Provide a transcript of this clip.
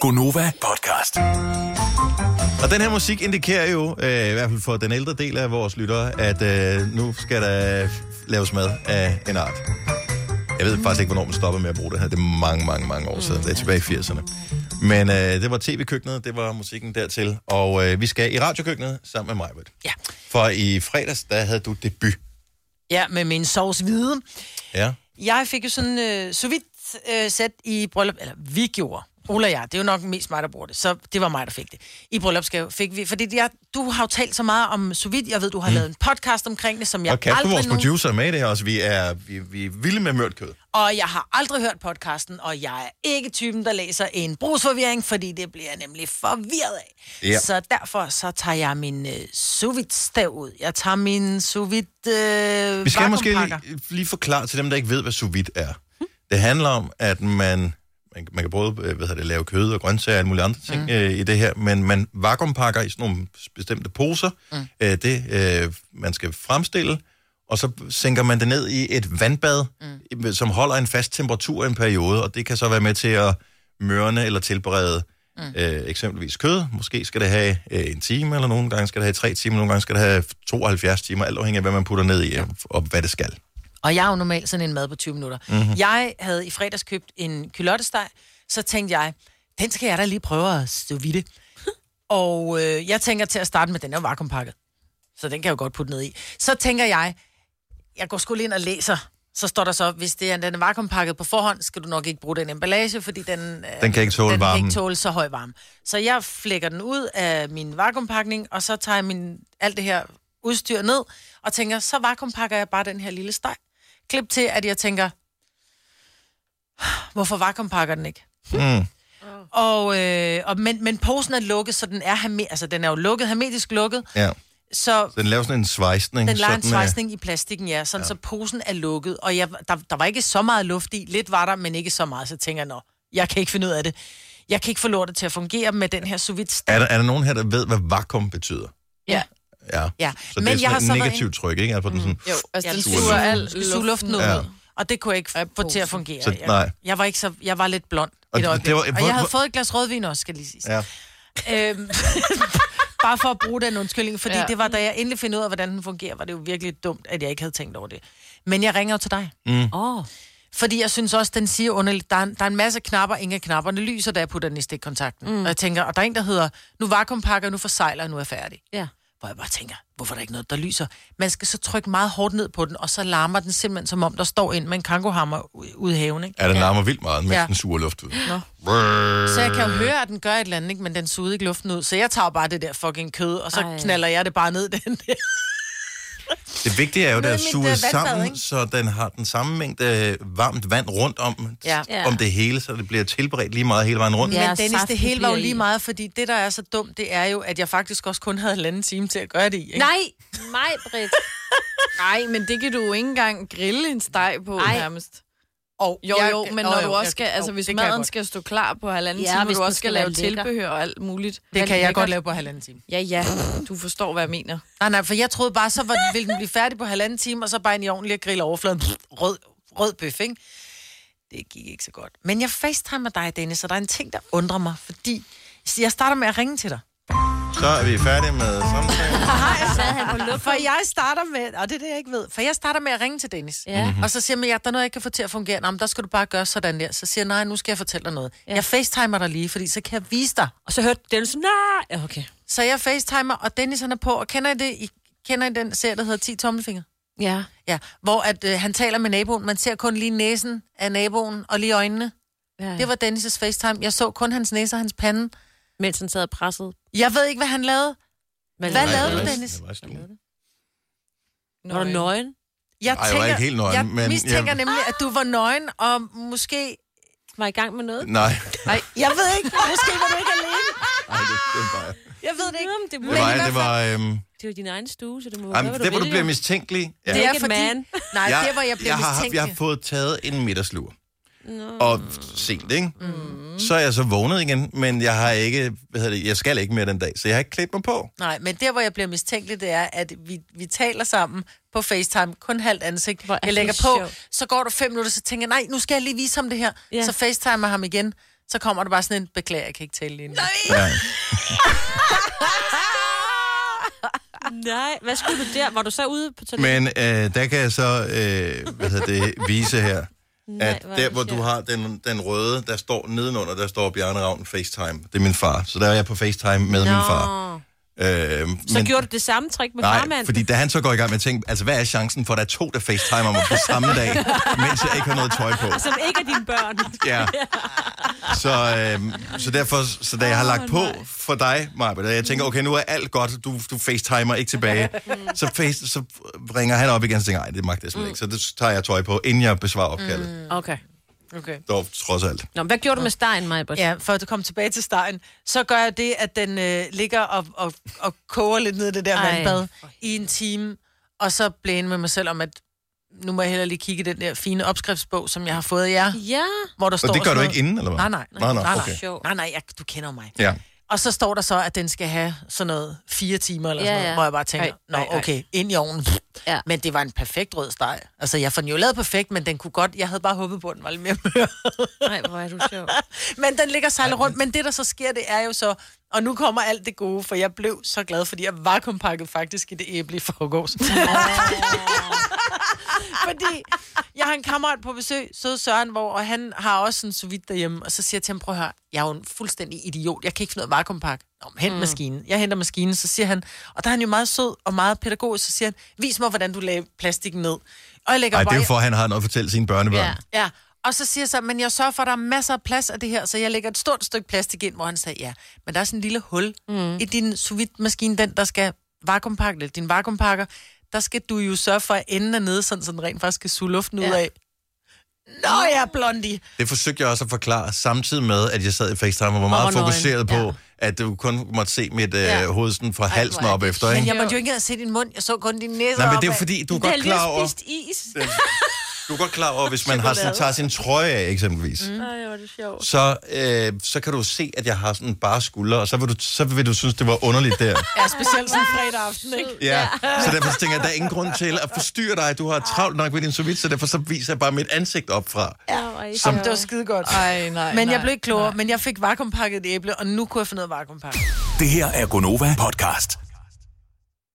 Gonova podcast. Og den her musik indikerer jo, øh, i hvert fald for den ældre del af vores lyttere, at øh, nu skal der laves mad af en art. Jeg ved faktisk ikke, hvornår man stopper med at bruge det her. Det er mange, mange, mange år siden. Det er tilbage i 80'erne. Men øh, det var tv-køkkenet, det var musikken dertil. Og øh, vi skal i radiokøkkenet sammen med mig. Ja. For i fredags, der havde du debut. Ja, med min sovs hvide. Ja. Jeg fik jo sådan øh, så vidt øh, sæt i bryllup, eller vi gjorde. Ola og jeg, det er jo nok mest mig, der bruger det, så det var mig, der fik det. I bryllupsgave fik vi, fordi jeg, du har jo talt så meget om sous vide. Jeg ved, du har mm. lavet en podcast omkring det, som jeg Og Kasper, aldrig vores nogen- producer, er med i det her også. Vi er, vi, vi er vilde med mørt kød. Og jeg har aldrig hørt podcasten, og jeg er ikke typen, der læser en brugsforvirring, fordi det bliver jeg nemlig forvirret af. Ja. Så derfor så tager jeg min øh, sous vide stav ud. Jeg tager min sous vide øh, Vi skal måske lige, lige forklare til dem, der ikke ved, hvad sous vide er. Det handler om, at man, man, man kan både øh, hvad hedder det, lave kød og grøntsager og mulige andre ting mm. øh, i det her, men man vakuumpakker i sådan nogle bestemte poser. Mm. Øh, det, øh, man skal fremstille, og så sænker man det ned i et vandbad, mm. som holder en fast temperatur i en periode, og det kan så være med til at mørne eller tilberede mm. øh, eksempelvis kød. Måske skal det have øh, en time, eller nogle gange skal det have tre timer, nogle gange skal det have 72 timer, alt afhængig af, hvad man putter ned i, og, og hvad det skal. Og jeg er jo normalt sådan en mad på 20 minutter. Mm-hmm. Jeg havde i fredags købt en kylottesteg, så tænkte jeg, den skal jeg da lige prøve at stå vide. og øh, jeg tænker til at starte med, den er jo vakuumpakket. Så den kan jeg jo godt putte ned i. Så tænker jeg, jeg går sgu lige ind og læser. Så står der så, hvis det er, den er vakuumpakket på forhånd, skal du nok ikke bruge den emballage, fordi den, øh, Den kan ikke tåle den kan ikke tåle så høj varme. Så jeg flækker den ud af min vakuumpakning, og så tager jeg min, alt det her udstyr ned, og tænker, så vakuumpakker jeg bare den her lille steg. Klip til, at jeg tænker, hvorfor vakuumpakker den ikke? Mm. Og, øh, og, men, men posen er lukket, så den er, herme, altså, den er jo lukket, hermetisk lukket, Ja. så Den laver sådan en svejsning. den lader en øh, svejsning i plastikken, ja, sådan ja. så posen er lukket. Og jeg, der, der var ikke så meget luft i. Lidt var der, men ikke så meget. Så tænker jeg, nå, jeg kan ikke finde ud af det. Jeg kan ikke få lortet til at fungere med den her sous vide Er der, er der nogen her, der ved, hvad vakuum betyder? Ja. Ja. ja. Så det er sådan et negativt tryk, ikke? Altså, mm. sådan, Jo, altså den suger al suger luften ud. Ja. Og det kunne jeg ikke få til at fungere. Så- jeg, nej. jeg, var ikke så, jeg var lidt blond Og et det- øjeblik. det var- og jeg havde hvor- fået et glas rødvin også, skal jeg lige sige. ja. Øhm, bare for at bruge den undskyldning, fordi ja. Det var, da jeg endelig finder ud af, hvordan den fungerer, var det jo virkelig dumt, at jeg ikke havde tænkt over det. Men jeg ringer jo til dig. Mm. Oh. Fordi jeg synes også, den siger underligt, der er, en- der er en masse knapper, ingen af knapperne lyser, da jeg putter den i stikkontakten. Mm. Og jeg tænker, og der er en, der hedder, nu vakuumpakker, nu forsejler jeg, nu er jeg færdig. Ja. Hvor jeg bare tænker, hvorfor er der ikke noget, der lyser? Man skal så trykke meget hårdt ned på den, og så larmer den simpelthen, som om der står ind med en kangohammer u- ude i haven, ikke? Ja, den larmer vildt meget, mens Ja. den suger luft ud. Nå. Brrr. Så jeg kan jo høre, at den gør et eller andet, ikke? men den suger ikke luften ud. Så jeg tager bare det der fucking kød, og så Ej. Knaller jeg det bare ned den der. Det vigtige er jo, at det er suget øh, sammen, ikke? så den har den samme mængde øh, varmt vand rundt om, Ja. Om det hele, så det bliver tilberedt lige meget hele vejen rundt. Ja, men Dennis, det hele var jo lige meget, fordi det, der er så dumt, det er jo, at jeg faktisk også kun havde halvanden time til at gøre det i. Ikke? Nej, mig, Britt. Nej, men det kan du jo ikke engang grille en steg på Ej. nærmest. Og Jo, jeg- jo, men Nå, når jo, du også jeg- skal, altså hvis det kan jeg maden skal stå klar på halvanden Ja, time, hvis og du også skal skal lave lækker. tilbehør og alt muligt. Det kan jeg lækkert. godt lave på halvanden time. Ja, ja, du forstår, hvad jeg mener. Nej, nej, for jeg troede bare, så var, ville den blive færdig på halvanden time, og så bare ind i ovnen lige at grille overfladen. Rød, rød bøf, ikke? Det gik ikke så godt. Men jeg facetimer dig, Dennis, og der er en ting, der undrer mig, fordi jeg starter med at ringe til dig. Så er vi færdige med samtalen. For jeg starter med, og det er det, jeg ikke ved, for jeg starter med at ringe til Dennis. Ja. Mhm. Mm-hmm. Og så siger man, ja, der er noget, jeg ikke kan få til at fungere. Nå, men der skal du bare gøre sådan der. Så siger jeg, nej, nu skal jeg fortælle dig noget. Ja. Jeg facetimer dig lige, fordi så kan jeg vise dig. Og så hørte Dennis, nej. Ja, okay. Så jeg facetimer, og Dennis han er på, og kender I det? I kender I den serie, der hedder 10 tommelfinger? Ja. Ja, hvor at, øh, han taler med naboen. Man ser kun lige næsen af naboen, og lige øjnene. ja. Det var Dennis' facetime. Jeg så kun hans næse og hans pande. Mens han sad og pressede. Jeg ved ikke, hvad han lavede. Men Hvad lavede det du, var- Dennis? det var i stuen. Var du nøgen? Jeg, Ej, jeg var ikke helt nøgen, jeg men mistænker jeg- nemlig, at du var nøgen, og måske... Var i gang med noget? Nej, Nej, jeg ved ikke. Måske var du ikke alene. nej det, det var jeg. Jeg ved det ikke. Jamen, det, Det må, var, jeg. hvert det var, øhm, det jo din egen stue, så det må jamen, hvad det, hvor du vælger. bliver mistænkelig. Ja. Det er fordi... man. Nej, jeg, det var jeg blev jeg har, mistænkelig. jeg har fået taget en middagslur. Og sent, ikke? Mm. Så er jeg så vågnet igen, men jeg har ikke, hvad hedder det, jeg skal ikke mere den dag, så jeg har ikke klædt mig på. Nej, men der, hvor jeg bliver mistænkelig, det er, at vi, vi taler sammen på FaceTime, kun halvt ansigt. Hvor Jeg lægger på, sjovt. så går der fem minutter, så tænker jeg, nej, nu skal jeg lige vise ham det her. Ja. Så FaceTimer ham igen. så kommer der bare sådan en, beklager, jeg kan ikke tale lige nu. Ja. Nej, hvad skulle du der? Var du så ude på toilettet? Men øh, der kan jeg så øh, hvad hedder det, vise her, at er der, hvor du har den, den røde, der står nedenunder, der står Bjarne Ravn FaceTime. Det er min far. Så der er jeg på FaceTime med min far. Øh, Så gjorde du det samme trick med Nej, farmand? fordi da han så går i gang med at tænke, altså hvad er chancen for, at der er to, der facetimer mig på samme dag, mens jeg ikke har noget tøj på? Som ikke er dine børn. Ja. Så, øh, så derfor, så da jeg har lagt på for dig, Maja, da jeg tænker, okay, nu er alt godt, du, du facetimer ikke tilbage, så, face, så ringer han op igen og tænker, nej, det magter jeg simpelthen ikke. Så det tager jeg tøj på, inden jeg besvarer opkaldet. Mm. Okay. Okay. Dog, trods alt. Nå, hvad gjorde du med stegen, Majbert? Ja, for at komme tilbage til stegen, så gør jeg det, at den øh, ligger og, og, og koger lidt ned i det der Ej. vandbad i en time, og så blev med mig selv om, at nu må jeg heller lige kigge i den der fine opskriftsbog, som jeg har fået af jer, Ja. hvor der står Og det gør du ikke inden, eller hvad? Nej, nej. Nå, nej, okay. Nej, nej, jeg, du kender mig. Ja. Og så står der så, at den skal have sådan noget fire timer eller Ja, sådan noget, ja. hvor jeg bare tænker, Ej, nå ej, ej. okay, ind i ovnen. Ja. Men det var en perfekt rød steg. Altså, jeg får den jo lavet perfekt, men den kunne godt, jeg havde bare håbet på, at den var lidt mere mør. Nej, hvor er du sjov. men den ligger sejlet rundt. Men det, der så sker, det er jo så, og nu kommer alt det gode, for jeg blev så glad, fordi jeg var kompakket faktisk i det æble i forgårs. fordi jeg har en kammerat på besøg, søde Søren, hvor og han har også en sous vide derhjemme, og så siger jeg til ham, prøv at høre, jeg er jo en fuldstændig idiot, jeg kan ikke finde noget vakuumpakke. Nå, hent mm. maskinen. Jeg henter maskinen, så siger han, og der er han jo meget sød og meget pædagogisk, så siger han, vis mig, hvordan du lagde plastikken ned. Og jeg lægger Ej, det er jo for, at han har noget at fortælle sine børnebørn. Ja. Ja, og så siger jeg så, men jeg sørger for, at der er masser af plads af det her, så jeg lægger et stort stykke plastik ind, hvor han sagde, ja, men der er sådan en lille hul mm. i din sous maskine, den der skal vakuumpakke, eller din vakuumpakker, der skal du jo sørge for, at enden er nede, sådan, så den rent faktisk skal suge luften ja. ud af. Nå, jeg er blondie. Det forsøgte jeg også at forklare, samtidig med, at jeg sad i FaceTime og var meget nøgen. fokuseret på, Ja. at du kun måtte se mit øh, Ja. hoved sådan fra halsen hvor er op efter, Men ikke? jeg måtte jo ikke engang se din mund, jeg så kun din næse Nej, men det er fordi, du er Det er godt lige klar over, spist is. du er godt klar over, hvis man har sådan, tager sin trøje af, eksempelvis, mm. Ej, hvor det sjovt. så, øh, så kan du se, at jeg har sådan bare skuldre, og så vil du, så vil du synes, det var underligt der. Ja, specielt sådan en fredag aften, ikke? Ja, så derfor så tænker jeg, at der er ingen grund til at forstyrre dig. Du har travlt nok med din sous vide, så derfor så viser jeg bare mit ansigt op fra. Ja, Som sjov. det var skide godt. Ej, nej, Men nej, jeg blev ikke klogere, men jeg fik vakuumpakket et æble, og nu kunne jeg få noget vakuumpakket. Det her er Gonova podcast.